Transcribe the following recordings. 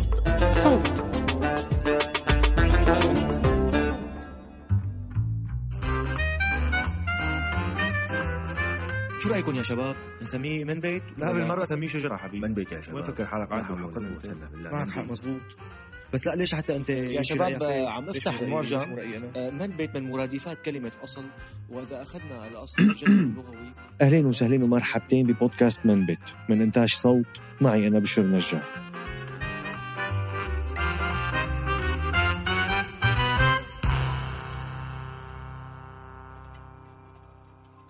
بودكاست صوت شو رأيكم يا شباب؟ نسميه من بيت؟ لا بالمرة سميه شجرة حبيبي من بيت يا شباب وين فكر حالك بالله معك حق بيت. مزبوط بس لا ليش حتى أنت يا شباب؟ عم رأيي؟ المعجم. من بيت من مرادفات كلمة أصل وإذا أخذنا على أصل الجذر اللغوي أهلين وسهلين ومرحبتين ببودكاست من بيت من إنتاج صوت معي أنا بشر نجار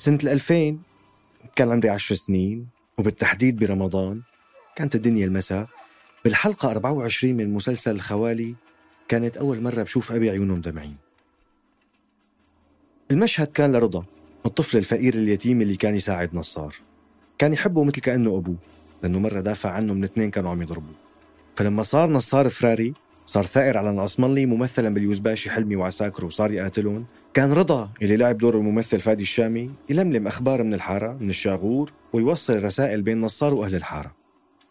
سنة 2000 كان عمري عشر سنين وبالتحديد برمضان كانت الدنيا المساء. بالحلقة 24 من مسلسل الخوالي كانت أول مرة بشوف أبي عيونه مدمعين. المشهد كان لرضا الطفل الفقير اليتيم اللي كان يساعد نصار. كان يحبه مثل كأنه أبوه لأنه مرة دافع عنه من اثنين كانوا عم يضربوه. فلما صار نصار فراري صار ثائر على العصملي ممثلا باليوزباشي حلمي وعساكر وصار يقاتلهم كان رضا اللي لعب دور الممثل فادي الشامي يلملم أخبار من الحارة من الشاغور ويوصل رسائل بين نصار وأهل الحارة.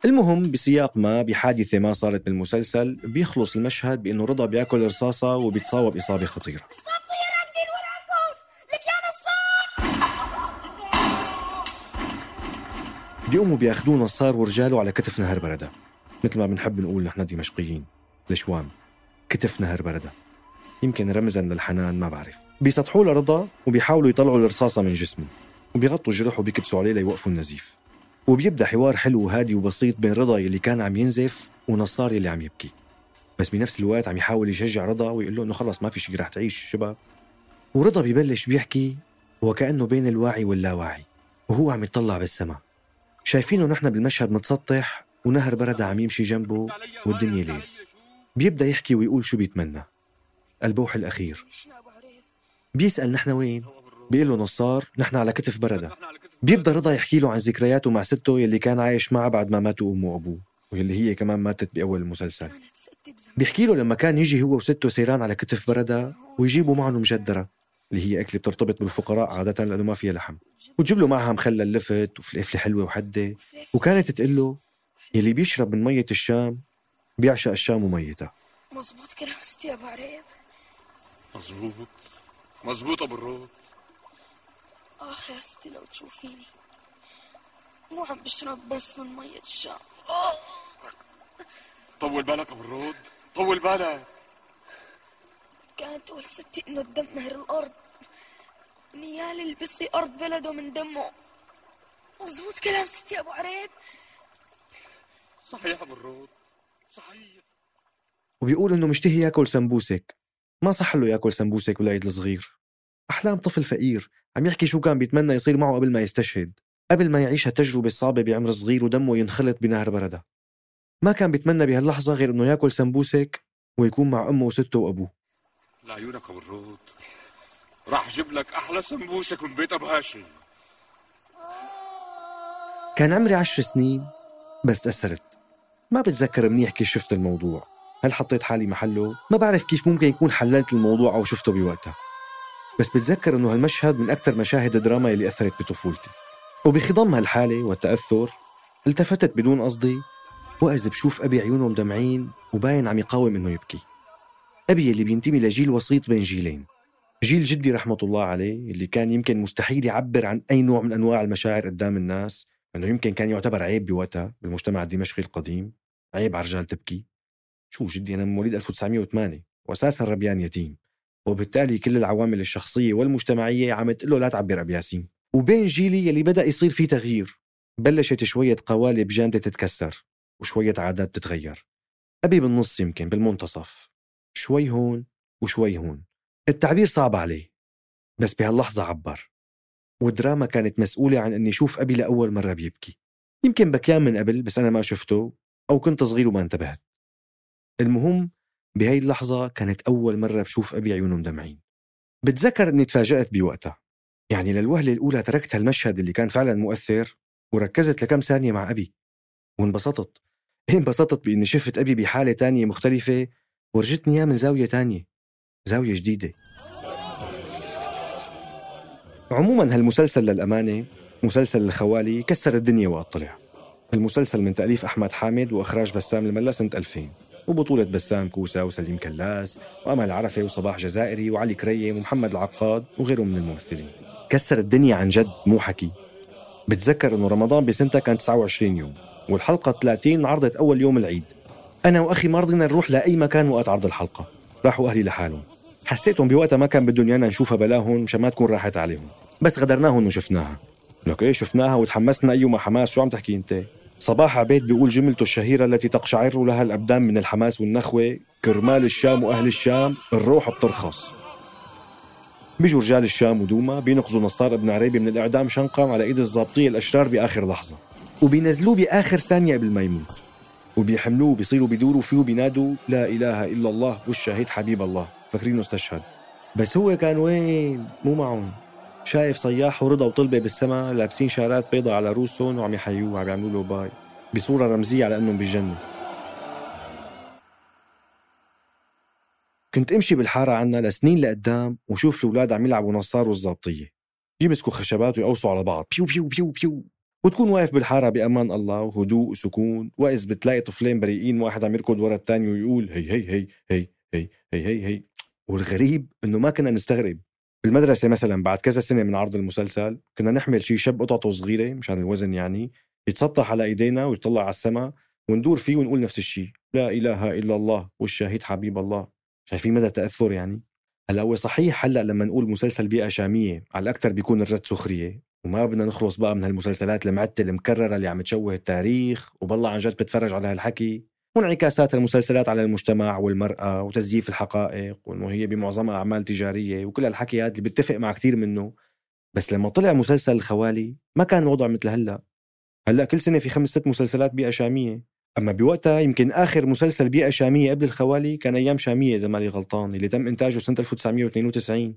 المهم بسياق ما بحادثة ما صارت بالمسلسل بيخلص المشهد بأنه رضا بيأكل رصاصة وبيتصاوب إصابة خطيرة. بيقوموا بياخدوه نصار ورجاله على كتف نهر بردة. مثل ما بنحب نقول نحن دمشقيين. الشوام كتف نهر بردة يمكن رمزا للحنان ما بعرف. بيسطحوا له رضا وبيحاولوا يطلعوا الرصاصة من جسمه. وبيغطوا جرحه وبيكبسوا عليه ليوقفوا النزيف. وبيبدأ حوار حلو وهادي وبسيط بين رضا يلي كان عم ينزف ونصار يلي عم يبكي. بس بنفس الوقت عم يحاول يشجع رضا ويقول له إنه خلص ما في شيء رح تعيش شباب. ورضا بيبلش بيحكي وكأنه بين الواعي واللاواعي وهو عم يطلع بالسما. شايفينه نحن بالمشهد متسطح ونهر بردة عم يمشي جنبه والدنيا ليل. بيبدأ يحكي ويقول شو بيتمنى. البوح الأخير. بيسأل نحن وين؟ بيقول له نصار نحن على كتف بردة. بيبدأ رضا يحكي له عن ذكرياته مع سته يلي كان عايش معها بعد ما ماتوا أمه وأبوه واللي هي كمان ماتت بأول المسلسل بيحكي له لما كان يجي هو وسته سيران على كتف بردة ويجيبوا معهم مجدرة اللي هي أكلة بترتبط بالفقراء عادة لأنه ما فيها لحم. وتجيب له معها مخلل لفت وفلفلة حلوة وحدة. وكانت تقول له يلي بيشرب من مية الشام بيعشق الشام وميتها مظبوط كلام ستي يا أبو عريب. مظبوط. مظبوط أبو الروض آخ يا ستي لو تشوفيني. مو عم بشرب بس من مية الشام. طول بالك أبو الروض طول بالك. كانت تقول ستي إنه الدم مهر الأرض. نيال البسي أرض بلده من دمه. مظبوط كلام ستي يا أبو عريب. صحيح أبو الروض صحيح. وبيقول إنه مشتهي ياكل سمبوسك. ما صح له ياكل سمبوسك بالعيد الصغير. أحلام طفل فقير. عم يحكي شو كان بيتمنى يصير معه قبل ما يستشهد. قبل ما يعيش هالتجربة الصعبة بعمر صغير ودمه ينخلط بنهر بردة ما كان بيتمنى بهاللحظة غير إنه ياكل سمبوسك ويكون مع أمه وسته وأبوه. لعيونك ابو الروض راح أجيب لك أحلى سمبوسك من بيت أبو هاشم. كان عمري عشر سنين بس تأثرت. ما بتذكر منيح كيف شفت الموضوع. هل حطيت حالي محله؟ ما بعرف كيف ممكن يكون حللت الموضوع أو شفته بوقتها. بس بتذكر أنه هالمشهد من أكثر مشاهد الدراما اللي أثرت بطفولتي. وبخضم هالحالة والتأثر التفتت بدون قصدي وإذ بشوف أبي عيونه مدمعين وباين عم يقاوم إنه يبكي. أبي اللي بينتمي لجيل وسيط بين جيلين. جيل جدي رحمة الله عليه اللي كان يمكن مستحيل يعبر عن أي نوع من أنواع المشاعر قدام الناس أنه يمكن كان يعتبر عيب بوقتها بالمجتمع الدمشقي القديم. عيب على الرجال تبكي؟ شو جدي أنا مواليد 1908 وأساسا ربيان يتيم وبالتالي كل العوامل الشخصية والمجتمعية عم تقول له لا تعبر أبو ياسين. وبين جيلي يلي بدأ يصير فيه تغيير بلشت شوية قوالب جامدة تتكسر وشوية عادات تتغير. أبي بالنص يمكن بالمنتصف. شوي هون وشوي هون. التعبير صعب عليه بس بهاللحظة عبر. والدراما كانت مسؤولة عن أني شوف أبي لأول مرة بيبكي. يمكن بكيان من قبل بس أنا ما شفته. أو كنت صغير وما انتبهت. المهم بهاي اللحظة كانت أول مرة بشوف أبي عيونه مدمعين. بتذكر أني تفاجأت بوقتها. يعني للوهلة الأولى تركت هالمشهد اللي كان فعلا مؤثر وركزت لكم ثانية مع أبي. وانبسطت. انبسطت بإني شفت أبي بحالة تانية مختلفة ورجتني إياه من زاوية تانية. زاوية جديدة. عموما هالمسلسل للأمانة مسلسل الخوالي كسر الدنيا وقت طلع المسلسل من تأليف أحمد حامد وإخراج بسام الملا سنة 2000 وبطولة بسام كوسا وسليم كلاس وأمل عرفة وصباح جزائري وعلي كريم ومحمد العقاد وغيرهم من الممثلين. كسر الدنيا عن جد مو حكي. بتذكر إنه رمضان بسنتها كان 29 يوم والحلقة 30 عرضت أول يوم العيد. أنا وأخي ما رضينا نروح لأي مكان وقت عرض الحلقة. راحوا أهلي لحالهم. حسيتهم بوقتها ما كان بدهم يانا نشوفها بلاهم مشان ما تكون راحت عليهم. بس غدرناهم وشفناها. لك إيه شفناها وتحمسنا أيوه حماس. شو عم تحكي أنت؟ صباح عبيد بيقول جملته الشهيرة التي تقشعر لها الأبدان من الحماس والنخوة كرمال الشام وأهل الشام الروح بترخص. بيجوا رجال الشام ودوما بينقذوا نصار ابن عريبي من الإعدام شنقا على إيد الضابطية الأشرار بآخر لحظة. وبينزلوه بآخر ثانية قبل ما يموت. وبيحملوه بيصيروا بيدوروا فيه بينادوا لا إله إلا الله والشهيد حبيب الله. فاكرينه استشهد. بس هو كان وين؟ مو معهم. شايف صياح ورضا وطلبة بالسما لابسين شارات بيضة على روسهم وعم يحيوه وعم يعملوا له bye بصورة رمزية على أنهم بالجنة. كنت أمشي بالحارة عنا لسنين لقدام وشوف الأولاد عم يلعبوا نصار والزابطيه يمسكوا خشبات ويقوصوا على بعض. بيو بيو بيو بيو. وتكون واقف بالحارة بأمان الله وهدوء وسكون. وإذ بتلاقي طفلين بريئين واحد عم يركض ورا الثاني ويقول هي هي هي هي هي هي هي هي. والغريب إنه ما كنا نستغرب. بالمدرسة مثلا بعد كذا سنة من عرض المسلسل كنا نحمل شي شب قطعته صغيرة مشان الوزن يعني يتسطح على إيدينا ويطلع على السماء وندور فيه ونقول نفس الشيء لا إله إلا الله والشهيد حبيب الله. شايفين مدى تأثر يعني؟ هلأ هو صحيح هلأ لما نقول مسلسل بيئة شامية على الأكثر بيكون الرد سخرية وما بدنا نخلص بقى من هالمسلسلات المعتة المكررة اللي عم تشوه التاريخ وبالله عن جد بتفرج على هالحكي. وانعكاسات المسلسلات على المجتمع والمرأة وتزييف الحقائق وإنه هي بمعظمها أعمال تجارية وكل هالحكي هذا اللي بتفق مع كثير منه. بس لما طلع مسلسل الخوالي ما كان الوضع مثل هلأ. هلأ كل سنة في خمس ست مسلسلات بيئة شامية. أما بوقتها يمكن آخر مسلسل بيئة شامية قبل الخوالي كان أيام شامية إذا ماني غلطان اللي تم إنتاجه سنة 1992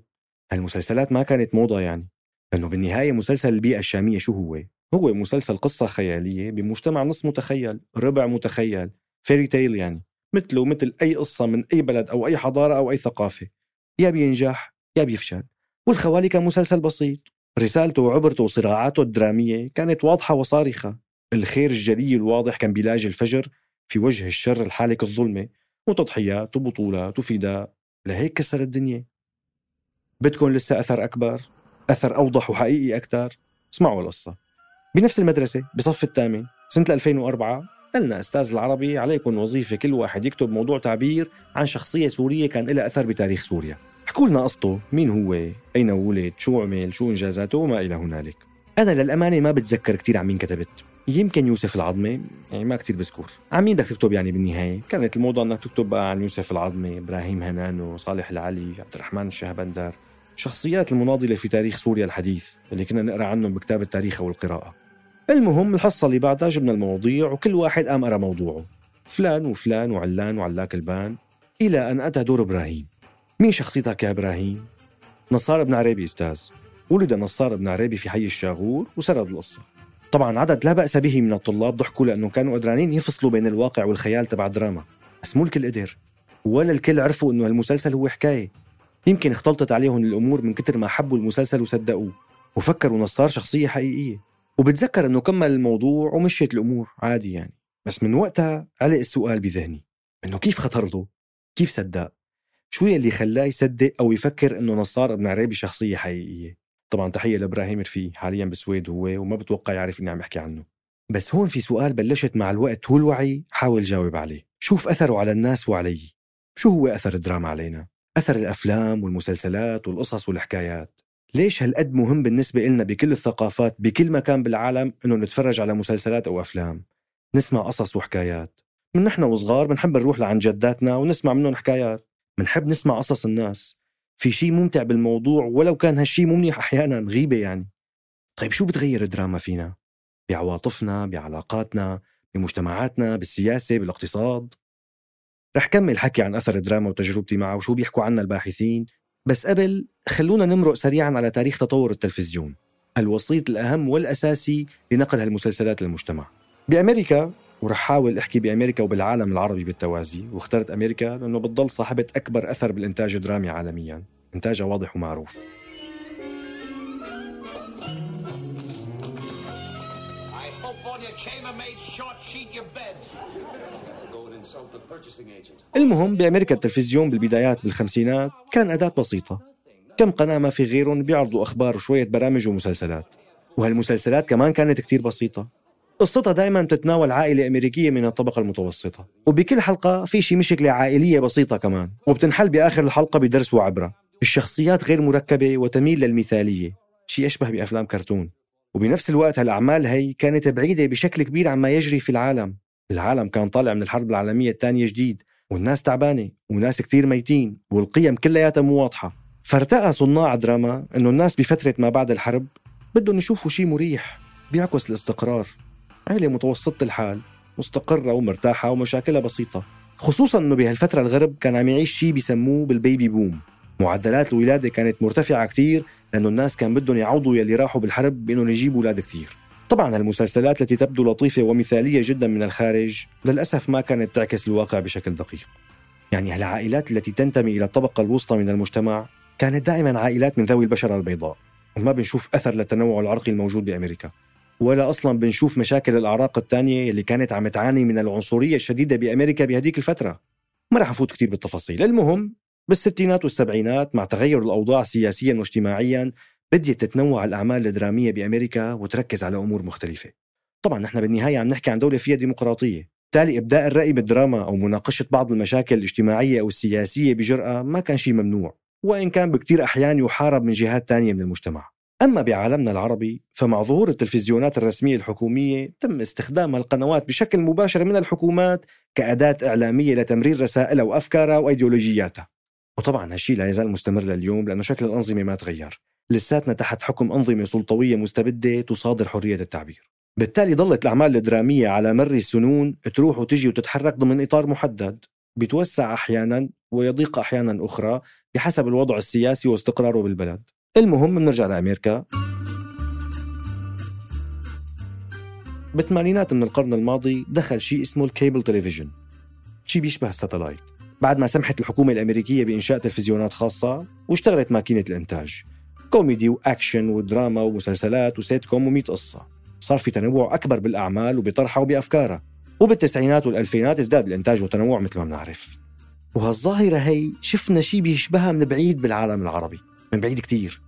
هالمسلسلات ما كانت موضة يعني. لأنه بالنهاية مسلسل البيئة الشامية شو هو؟ هو مسلسل قصة خيالية بمجتمع نص متخيل ربع متخيل. فيري تيل يعني مثله مثل أي قصة من أي بلد أو أي حضارة أو أي ثقافة. يا بينجح يا بيفشل. والخوالي كان مسلسل بسيط. رسالته وعبرته وصراعاته الدرامية كانت واضحة وصارخة. الخير الجلي الواضح كان بيلاجي الفجر في وجه الشر الحالك الظلمة. وتضحيات وبطولات وفداء لهيك كسر الدنيا. بدكم لسه أثر أكبر. أثر أوضح وحقيقي أكثر اسمعوا القصة. بنفس المدرسة بصف الثامن سنة 2004 قلنا أستاذ العربي عليكم وظيفة كل واحد يكتب موضوع تعبير عن شخصية سورية كان لها أثر بتاريخ سوريا. احكوا لنا قصته مين هو أين ولد شو عمل شو إنجازاته وما إلى هنالك. أنا للأمانة ما بتذكر كثير عن مين كتبت. يمكن يوسف العظمي يعني ما كتير بذكر. عن مين بدك تكتب يعني بالنهاية؟ كانت الموضة إنك تكتب بقى عن يوسف العظمي إبراهيم هنانو صالح العلي عبد الرحمن الشهبندر. شخصيات المناضلة في تاريخ سوريا الحديث اللي كنا نقرأ عنهم بكتاب التاريخ والقراءة المهم الحصة اللي بعدها جبنا المواضيع وكل واحد قام قرأ موضوعه. فلان وفلان وعلان وعلاك البان إلى أن أتى دور إبراهيم. مين شخصيتك يا إبراهيم؟ نصار بن عريبي أستاذ. ولد نصار بن عريبي في حي الشاغور وسرد القصة. طبعا عدد لا بأس به من الطلاب ضحكوا لأنه كانوا قدرانين يفصلوا بين الواقع والخيال تبع الدراما. بس مو الكل قدر. ولا الكل عرفوا إنه هالمسلسل هو حكاية. يمكن اختلطت عليهم الأمور من كتر ما حبوا المسلسل وصدقوه. وفكروا نصار شخصية حقيقية. وبتذكر إنه كمل الموضوع ومشيت الأمور عادي يعني. بس من وقتها علق السؤال بذهني إنه كيف خطر له كيف صدق؟ شو يلي خلاه يصدق أو يفكر إنه نصار ابن عريبي شخصية حقيقية؟ طبعا تحية لإبراهيم رفي حاليا بالسويد هو وما بتوقع يعرف إني عم بحكي عنه. بس هون في سؤال بلشت مع الوقت والوعي حاول جاوب عليه. شوف أثره على الناس وعلي. شو هو أثر الدراما علينا؟ أثر الأفلام والمسلسلات والقصص والحكايات. ليش هالقد مهم بالنسبة إلنا بكل الثقافات بكل مكان بالعالم إنه نتفرج على مسلسلات أو أفلام؟ نسمع قصص وحكايات. من نحن وصغار بنحب نروح لعند جداتنا ونسمع منهم حكايات. بنحب نسمع قصص الناس. في شيء ممتع بالموضوع ولو كان هالشيء مو منيح أحيانا غيبة يعني. طيب شو بتغير الدراما فينا؟ بعواطفنا بعلاقاتنا بمجتمعاتنا بالسياسة بالاقتصاد؟ رح كمل حكي عن أثر الدراما وتجربتي معه وشو بيحكوا عنا الباحثين. بس قبل خلونا نمرق سريعا على تاريخ تطور التلفزيون الوسيط الأهم والأساسي لنقل هالمسلسلات للمجتمع بأمريكا ورح حاول أحكي بأمريكا وبالعالم العربي بالتوازي واخترت أمريكا لأنه بتضل صاحبة أكبر أثر بالإنتاج الدرامي عالميا انتاجها واضح ومعروف I hope all your. المهم بأمريكا التلفزيون بالبدايات بالخمسينات كان أداة بسيطة. كم قناه ما في غيرهم بيعرضوا أخبار وشوية برامج ومسلسلات. وهالمسلسلات كمان كانت كتير بسيطة. قصتها دائما تتناول عائلة أمريكية من الطبقة المتوسطة. وبكل حلقة في شي مشكلة عائلية بسيطة كمان. وبتنحل بآخر الحلقة بدرس وعبرة. الشخصيات غير مركبة وتميل للمثالية. شي أشبه بأفلام كرتون. وبنفس الوقت هالأعمال هي كانت بعيدة بشكل كبير عما يجري في العالم. العالم كان طالع من الحرب العالمية الثانية جديد والناس تعبانة وناس كتير ميتين والقيم كلياتها مو واضحة. فارتأى صناع دراما إنه الناس بفترة ما بعد الحرب بدهم يشوفوا شيء مريح بيعكس الاستقرار. عائلة متوسطة الحال مستقرة ومرتاحة ومشاكلها بسيطة. خصوصا إنه بهالفترة الغرب كان عم يعيش شيء بيسموه بالبيبي بوم. معدلات الولادة كانت مرتفعة كتير لأنه الناس كان بدهم يعوضوا يلي راحوا بالحرب بأنهم يجيبوا أولاد كتير. طبعا المسلسلات التي تبدو لطيفة ومثالية جدا من الخارج للأسف ما كانت تعكس الواقع بشكل دقيق. يعني هالعائلات التي تنتمي إلى الطبقة الوسطى من المجتمع كانت دائما عائلات من ذوي البشرة البيضاء؟ وما بنشوف أثر للتنوع العرقي الموجود بأمريكا. ولا أصلا بنشوف مشاكل الأعراق الثانية اللي كانت عم تعاني من العنصرية الشديدة بأمريكا بهديك الفترة. ما رح أفوت كثير بالتفاصيل. المهم بالستينات والسبعينات مع تغير الأوضاع سياسيا واجتماعيا بديت تتنوع الأعمال الدرامية بأمريكا وتركز على أمور مختلفة. طبعا نحن بالنهاية عم نحكي عن دولة فيها ديمقراطية. بالتالي إبداء الرأي بالدراما أو مناقشة بعض المشاكل الاجتماعية أو السياسية بجرأة ما كان شيء ممنوع وإن كان بكثير أحيان يحارب من جهات ثانية من المجتمع. أما بعالمنا العربي فمع ظهور التلفزيونات الرسمية الحكومية تم استخدام القنوات بشكل مباشر من الحكومات كأداة إعلامية لتمرير رسائلها وأفكارها وأيديولوجياتها. وطبعا هالشيء لا يزال مستمر لليوم لأنه شكل الأنظمة ما تغير. لساتنا تحت حكم أنظمة سلطوية مستبدة تصادر حرية التعبير بالتالي ظلت الأعمال الدرامية على مر السنون تروح وتجي وتتحرك ضمن إطار محدد بتوسع أحيانا ويضيق أحيانا أخرى بحسب الوضع السياسي واستقراره بالبلد. المهم بنرجع لأمريكا. بالثمانينات من القرن الماضي دخل شيء اسمه ال cable television. شيء بيشبه ال satellite. بعد ما سمحت الحكومة الأمريكية بإنشاء تلفزيونات خاصة واشتغلت ماكينة الإنتاج. كوميدي وأكشن ودراما ومسلسلات وسيت كوم ومئة قصة. صار في تنوع أكبر بالأعمال وبطرحها وبأفكارها. وبالتسعينات والألفينات ازداد الإنتاج والتنوع مثل ما بنعرف. وهالظاهرة هي شفنا شيء بيشبهها من بعيد بالعالم العربي. من بعيد كتير.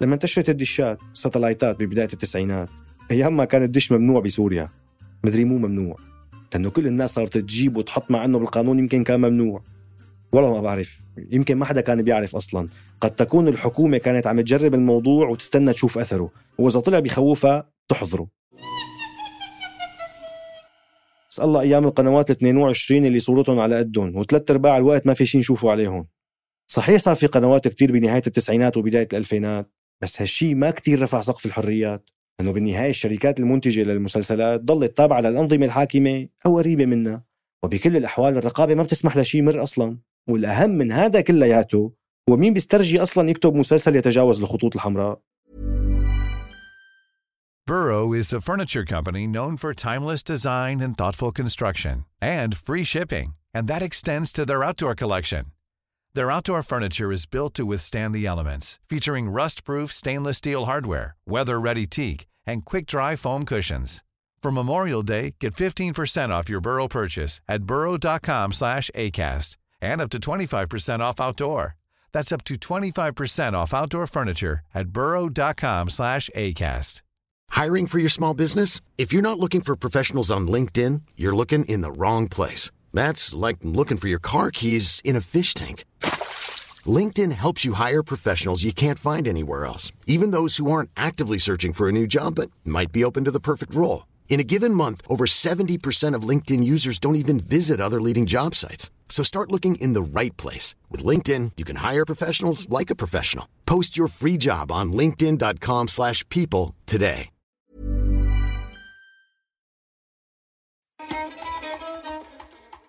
لما انتشرت الدشات الساتلايتات ببداية التسعينات أيام ما كان الدش ممنوع بسوريا. مدري مو ممنوع لأنه كل الناس صارت تجيب وتحط مع أنه بالقانون يمكن كان ممنوع. والله ما بعرف. يمكن ما حدا كان بيعرف أصلا. قد تكون الحكومة كانت عم تجرب الموضوع وتستنى تشوف أثره. وإذا طلع بخوفها تحضره. بس الله أيام القنوات ال 22 اللي صورتهم على قدهم. وثلاث أرباع الوقت ما في شيء نشوفه عليهم. صحيح صار في قنوات كتير بنهاية التسعينات وبداية الألفينات. بس هالشي ما كتير رفع سقف الحريات. لأنه بالنهاية الشركات المنتجة للمسلسلات ضلت تابعة للأنظمة الحاكمة أو قريبة منها. وبكل الأحوال الرقابة ما بتسمح لشيء مر أصلا. والاهم من هذا كلياته هو مين بيسترجي اصلا يكتب مسلسل يتجاوز الخطوط الحمراء Burrow is a furniture company known for timeless design and thoughtful construction and free shipping, and that extends to their outdoor collection. Their outdoor furniture is built to withstand the elements, featuring rust-proof stainless steel hardware, weather-ready teak, and quick-dry foam cushions. For Memorial Day, get 15% off your Burrow purchase at burrow.com slash ACAST and up to 25% off outdoor. That's up to 25% off outdoor furniture at burrow.com slash ACAST. Hiring for your small business? If you're not looking for professionals on LinkedIn, you're looking in the wrong place. That's like looking for your car keys in a fish tank. LinkedIn helps you hire professionals you can't find anywhere else, even those who aren't actively searching for a new job but might be open to the perfect role. In a given month, over 70% of LinkedIn users don't even visit other leading job sites. So start looking in the right place. With LinkedIn, you can hire professionals like a professional. Post your free job on linkedin.com slash people today.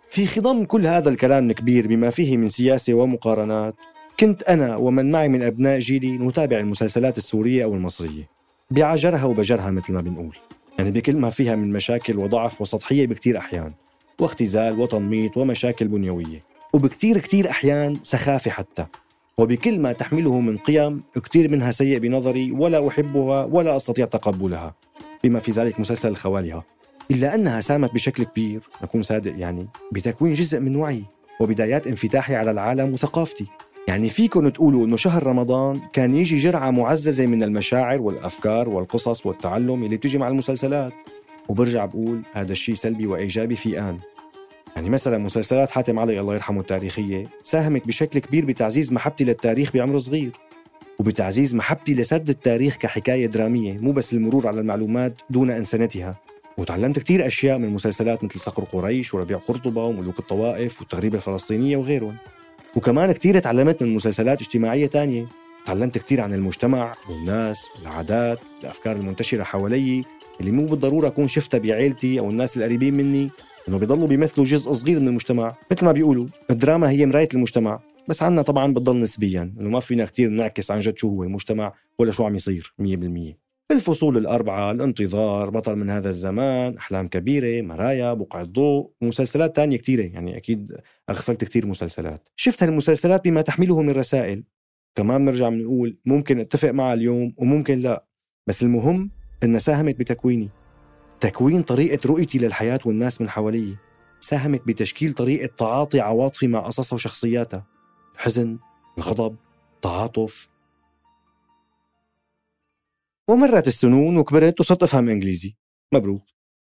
في خضم كل هذا الكلام الكبير بما فيه من سياسة ومقارنات كنت أنا ومن معي من أبناء جيلي نتابع المسلسلات السورية أو المصرية بعجرها وبجرها مثل ما بنقول يعني بكل ما فيها من مشاكل وضعف وسطحية بكتير أحيان واختزال وتنميط ومشاكل بنيوية وبكتير كتير أحيان سخافة حتى. وبكل ما تحمله من قيم كتير منها سيء بنظري ولا أحبها ولا أستطيع تقبلها. بما في ذلك مسلسل الخوالها إلا أنها ساهمت بشكل كبير نكون صادق يعني بتكوين جزء من وعي وبدايات انفتاحي على العالم وثقافتي. يعني فيكم تقولوا إنه شهر رمضان كان يجي جرعة معززة من المشاعر والأفكار والقصص والتعلم اللي بتجي مع المسلسلات. وبرجع بقول هذا الشيء سلبي وإيجابي في آن. يعني مثلا مسلسلات حاتم علي الله يرحمه التاريخية ساهمت بشكل كبير بتعزيز محبتي للتاريخ بعمر صغير وبتعزيز محبتي لسرد التاريخ كحكاية درامية مو بس المرور على المعلومات دون انسنتها وتعلمت كتير أشياء من مسلسلات مثل صقر قريش وربيع قرطبة وملوك الطوائف والتغريبة الفلسطينية وغيرهم. وكمان كتير تعلمت من مسلسلات اجتماعية تانية. تعلمت كتير عن المجتمع والناس والعادات والأفكار المنتشرة حوالي. اللي مو بالضرورة أكون شفتها بعيلتي أو الناس القريبين مني إنه بيضلوا بيمثلوا جزء صغير من المجتمع مثل ما بيقولوا الدراما هي مراية المجتمع. بس عنا طبعا بتضل نسبيا إنه ما فينا كتير نعكس عن جد شو هو المجتمع ولا شو عم يصير 100% الفصول الأربعة الانتظار بطل من هذا الزمان أحلام كبيرة مرايا بقع الضوء ومسلسلات تانية كتيرة. يعني أكيد أغفلت كتير مسلسلات. شفت هالمسلسلات بما تحمله من رسائل. كمان بنرجع بنقول ممكن أتفق معها اليوم وممكن لا. بس المهم انها ساهمت بتكويني. تكوين طريقة رؤيتي للحياة والناس من حوالي. ساهمت بتشكيل طريقة تعاطي عواطفي مع قصصها وشخصياتها. الحزن الغضب التعاطف ومرت السنون وكبرت وصرت أفهم إنجليزي. مبروك.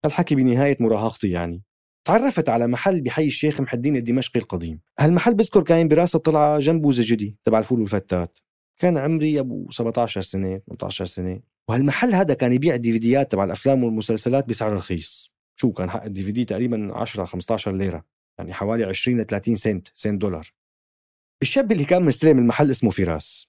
هالحكي بنهاية مراهقتي يعني. تعرفت على محل بحي الشيخ محي الدين الدمشقي القديم. هالمحل بذكر كان براس الطلعة جنبه زجدي تبع الفول والفتات. كان عمري أبو 17 سنة 18 سنة. وهالمحل هذا كان يبيع ديفيديات تبع الأفلام والمسلسلات بسعر رخيص. شو كان حق الدي في دي تقريبا 10 15 ليرة يعني حوالي 20 ل 30 سنت سنت دولار. الشاب اللي كان مستلم المحل اسمه فراس.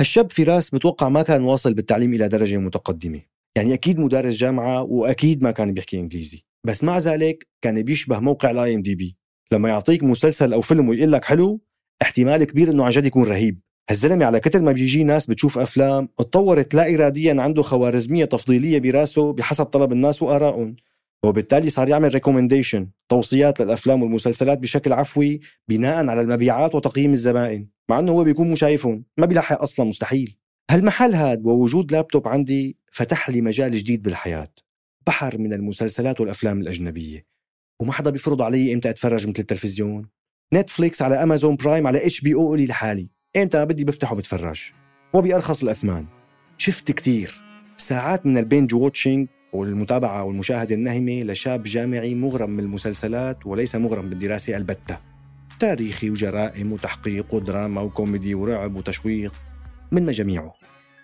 هالشاب فراس بتوقع ما كان واصل بالتعليم إلى درجة متقدمة. يعني أكيد مو دارس جامعة وأكيد ما كان بيحكي إنجليزي. بس مع ذلك كان بيشبه موقع ل IMDb. لما يعطيك مسلسل أو فيلم ويقول لك حلو احتمال كبير إنه عن جد يكون رهيب. هالزلمة على كتر ما بيجي ناس بتشوف أفلام اتطورت لا إراديا عنده خوارزمية تفضيلية براسه بحسب طلب الناس وآرائهم. وبالتالي صار يعمل recommendation توصيات للأفلام والمسلسلات بشكل عفوي بناء على المبيعات وتقييم الزبائن مع إنه هو بيكون مو شايفهم ما بيلحق أصلا مستحيل. هالمحل هاد ووجود لابتوب عندي فتح لي مجال جديد بالحياة. بحر من المسلسلات والأفلام الأجنبية. وما حدا بيفرض علي إمتى أتفرج مثل التلفزيون. Netflix على Amazon Prime على HBO لي لحالي. إمتى ما بدي بفتح وبتفرج؟ وبأرخص الأثمان. شفت كتير. ساعات من ال binge watching والمتابعة والمشاهدة النهمة لشاب جامعي مغرم من المسلسلات وليس مغرم بالدراسة البتة. تاريخي وجرائم وتحقيق ودراما وكوميدي ورعب وتشويق من مجاميعه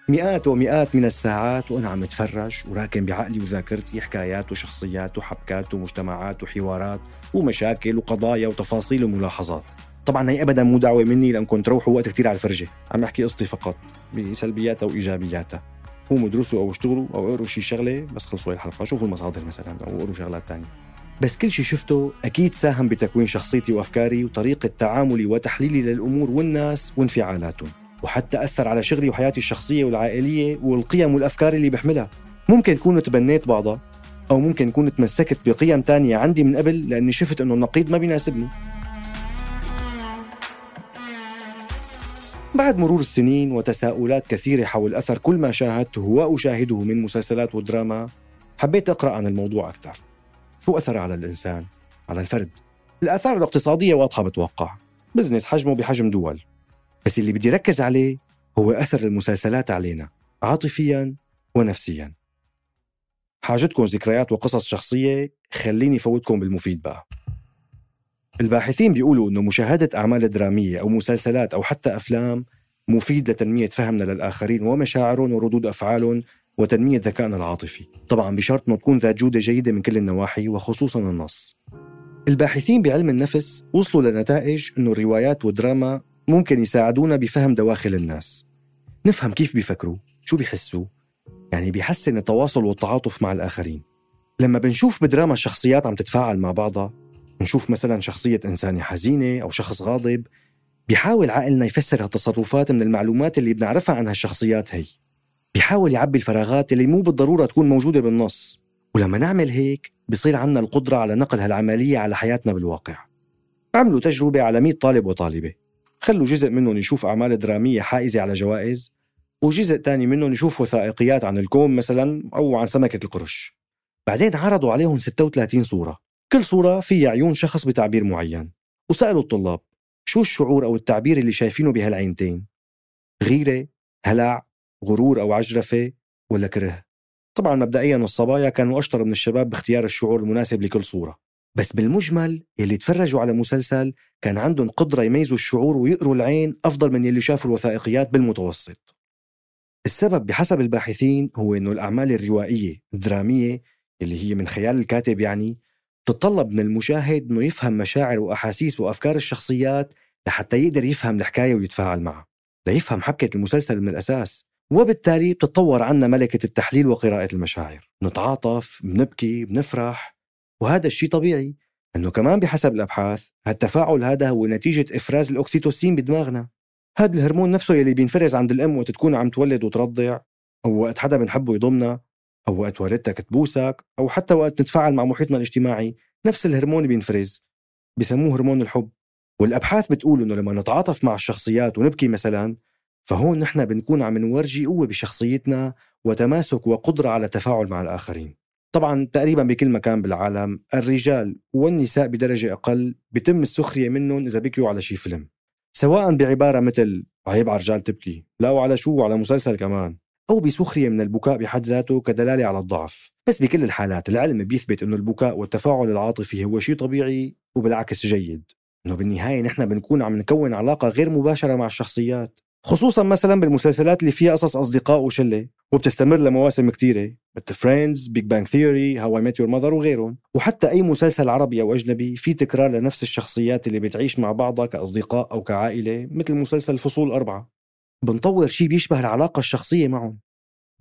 مئات ومئات من الساعات وأنا عم أتفرج وراكن بعقلي وذاكرتي حكايات وشخصيات وحبكات ومجتمعات وحوارات ومشاكل وقضايا وتفاصيل وملاحظات. طبعا هي ابدا مو دعوة مني لانكم تروحوا وقت كتير على الفرجة. عم أحكي قصتي فقط بسلبياتها وإيجابياتها. قوموا ادرسوا أو اشتغلوا أو اقروا شي شغلة بس خلصوا الحلقة. شوفوا المصادر مثلا أو اقروا شغلات تانية. بس كل شيء شفته أكيد ساهم بتكوين شخصيتي وأفكاري وطريقة تعاملي وتحليلي للأمور والناس وانفعالاتهم. وحتى أثر على شغلي وحياتي الشخصية والعائلية والقيم والأفكار اللي بحملها. ممكن كون تبنيت بعضها أو ممكن كون تمسكت بقيم تانية عندي من قبل لأني شفت إنه النقيض ما بيناسبني. بعد مرور السنين وتساؤلات كثيرة حول أثر كل ما شاهدته وأشاهده من مسلسلات ودراما حبيت أقرأ عن الموضوع أكثر. شو أثر على الإنسان؟ على الفرد؟ الآثار الاقتصادية واضحة بتوقع. بزنس حجمه بحجم دول. بس اللي بدي ركز عليه هو أثر المسلسلات علينا عاطفيا ونفسيا. حاجتكم ذكريات وقصص شخصية خليني فوتكم بالمفيد بقى. الباحثين بيقولوا أنه مشاهدة أعمال درامية أو مسلسلات أو حتى أفلام مفيد لتنمية فهمنا للآخرين ومشاعرهم وردود أفعالهم وتنمية ذكائنا العاطفي. طبعا بشرط أنه تكون ذات جودة جيدة من كل النواحي وخصوصا النص. الباحثين بعلم النفس وصلوا لنتائج أنه الروايات والدراما ممكن يساعدونا بفهم دواخل الناس. نفهم كيف بيفكروا شو بيحسوا يعني بيحسن التواصل والتعاطف مع الآخرين. لما بنشوف بدراما شخصيات عم تتفاعل مع بعضها نشوف مثلا شخصية إنسانة حزينة أو شخص غاضب بيحاول عقلنا يفسر هالتصرفات من المعلومات اللي بنعرفها عن هالشخصيات هي. بيحاول يعبي الفراغات اللي مو بالضرورة تكون موجودة بالنص. ولما نعمل هيك بصير عنا القدرة على نقل هالعملية على حياتنا بالواقع. عملوا تجربة على 100 طالب وطالبة. خلوا جزء منهم يشوف أعمال درامية حائزة على جوائز وجزء تاني منهم يشوف وثائقيات عن الكون مثلا أو عن سمكة القرش. بعدين عرضوا عليهم 36 صورة. كل صورة فيها عيون شخص بتعبير معين. وسألوا الطلاب شو الشعور أو التعبير اللي شايفينه بهالعينتين؟ غيرة، هلع، غرور أو عجرفة ولا كره؟ طبعا مبدئيا الصبايا كانوا أشطر من الشباب باختيار الشعور المناسب لكل صورة. بس بالمجمل يلي تفرجوا على مسلسل كان عندهم قدرة يميزوا الشعور ويقروا العين أفضل من يلي شافوا الوثائقيات بالمتوسط. السبب بحسب الباحثين هو أنه الأعمال الروائية الدرامية اللي هي من خيال الكاتب يعني تتطلب من المشاهد أنه يفهم مشاعر وأحاسيس وأفكار الشخصيات لحتى يقدر يفهم الحكاية ويتفاعل معها ليفهم حبكة المسلسل من الأساس. وبالتالي بتتطور عنا ملكة التحليل وقراءة المشاعر. نتعاطف، بنبكي، بنفرح وهذا الشيء طبيعي. أنه كمان بحسب الأبحاث هالتفاعل هذا هو نتيجة إفراز الأكسيتوسين بدماغنا. هذا الهرمون نفسه يلي بينفرز عند الأم وقت تكون عم تولد وترضع أو وقت حدا بنحبه يضمنا. أو وقت والدتك تبوسك أو حتى وقت نتفاعل مع محيطنا الاجتماعي نفس الهرمون بينفرز بسموه هرمون الحب. والأبحاث بتقول إنه لما نتعاطف مع الشخصيات ونبكي مثلا فهون نحن بنكون عم نورجي قوة بشخصيتنا وتماسك وقدرة على التفاعل مع الآخرين. طبعا تقريبا بكل مكان بالعالم الرجال والنساء بدرجة أقل بتم السخرية منهم إذا بكيوا على شي فيلم. سواء بعبارة مثل عيب على الرجال تبكي لا وعلى شو؟ وعلى مسلسل كمان. أو بسخرية من البكاء بحد ذاته كدلالة على الضعف. بس بكل الحالات العلم بيثبت أنه البكاء والتفاعل العاطفي هو شيء طبيعي وبالعكس جيد. أنه بالنهاية نحن بنكون عم نكون علاقة غير مباشرة مع الشخصيات. خصوصا مثلا بالمسلسلات اللي فيها قصص أصدقاء وشلة وبتستمر لمواسم كتيرة. مثل Friends Big Bang Theory How I Met Your Mother وغيرهم. وحتى أي مسلسل عربي أو أجنبي في تكرار لنفس الشخصيات اللي بتعيش مع بعضها كأصدقاء أو كعائلة مثل مسلسل الفصول أربعة. بنطور شيء بيشبه العلاقة الشخصية معهم.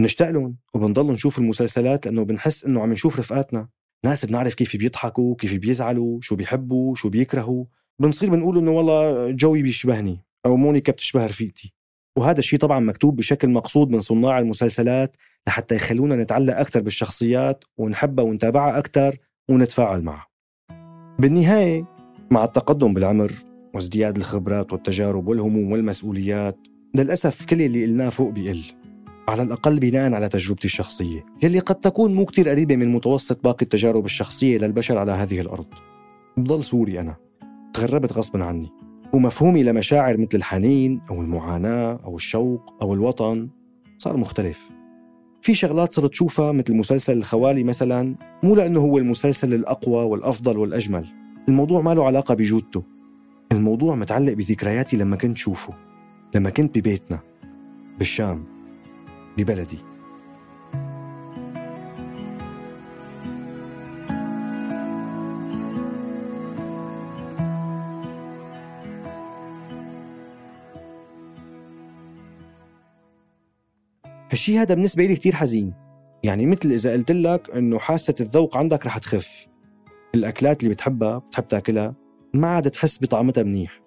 بنشتاق لهم وبنضل نشوف المسلسلات لأنه بنحس إنه عم نشوف رفقاتنا. ناس بنعرف كيف بيضحكوا كيف بيزعلوا شو بيحبوا شو بيكرهوا. بنصير بنقول إنه والله جوي بيشبهني أو مونيكا بتشبه رفيقتي. وهذا الشيء طبعا مكتوب بشكل مقصود من صناع المسلسلات لحتى يخلونا نتعلق أكثر بالشخصيات ونحبها ونتابعها أكثر ونتفاعل معها. بالنهاية مع التقدم بالعمر وازدياد الخبرات والتجارب والهموم والمسؤوليات للأسف كل اللي قلناه فوق بيقل على الأقل بناء على تجربتي الشخصية. يلي قد تكون مو كتير قريبة من متوسط باقي التجارب الشخصية للبشر على هذه الأرض. بضل سوري أنا. تغربت غصبا عني. ومفهومي لمشاعر مثل الحنين أو المعاناة أو الشوق أو الوطن صار مختلف. في شغلات صرت شوفها مثل مسلسل الخوالي مثلا مو لأنه هو المسلسل الأقوى والأفضل والأجمل. الموضوع ما له علاقة بجودته. الموضوع متعلق بذكرياتي لما كنت شوفه. لما كنت ببيتنا بالشام ببلدي. هالشي هذا بالنسبة لي كتير حزين. يعني مثل إذا قلت لك إنه حاسة الذوق عندك رح تخف. الأكلات اللي بتحبها بتحب تاكلها ما عاد تحس بطعمتها منيح.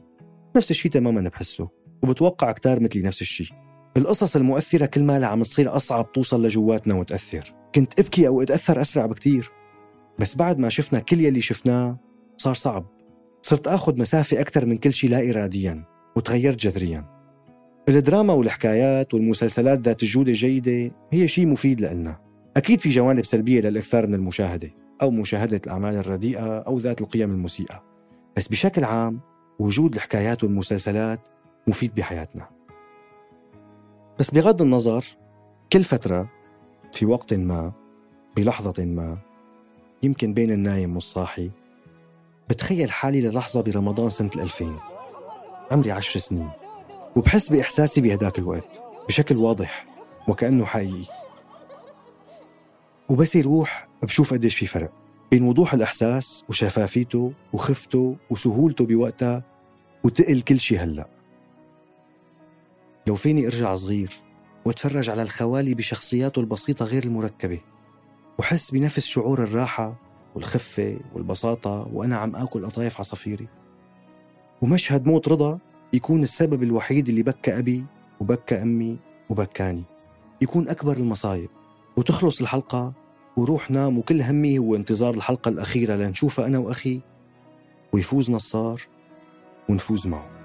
نفس الشيء تماما بحسه. وبتوقع كتار مثلي نفس الشيء القصص المؤثرة كل ما عم تصير أصعب توصل لجواتنا وتأثر. كنت أبكي أو أتأثر أسرع بكتير. بس بعد ما شفنا كل يلي شفناه صار صعب. صرت آخذ مسافة أكثر من كل شيء لا إراديا وتغيرت جذريا. الدراما والحكايات والمسلسلات ذات الجودة الجيدة هي شيء مفيد لنا أكيد في جوانب سلبية للإكثار من المشاهدة أو مشاهدة الأعمال الرديئة أو ذات القيم المسيئة. بس بشكل عام وجود الحكايات والمسلسلات مفيد بحياتنا. بس بغض النظر كل فترة في وقت ما بلحظة ما يمكن بين النايم والصاحي بتخيل حالي للحظة برمضان سنة 2000 عمري عشر سنين وبحس بإحساسي بهداك الوقت بشكل واضح وكأنه حقيقي. وبس يروح بشوف قديش في فرق بين وضوح الإحساس وشفافيته وخفته وسهولته بوقتها وتقل كل شي هلأ. لو فيني أرجع صغير وأتفرج على الخوالي بشخصياته البسيطة غير المركبة وحس بنفس شعور الراحة والخفة والبساطة وأنا عم آكل قطايف عصافيري ومشهد موت رضا يكون السبب الوحيد اللي بكى أبي وبكى أمي وبكاني. يكون أكبر المصايب. وتخلص الحلقة وروح نام وكل همي هو انتظار الحلقة الأخيرة لنشوفها أنا وأخي ويفوز نصار ونفوز معه.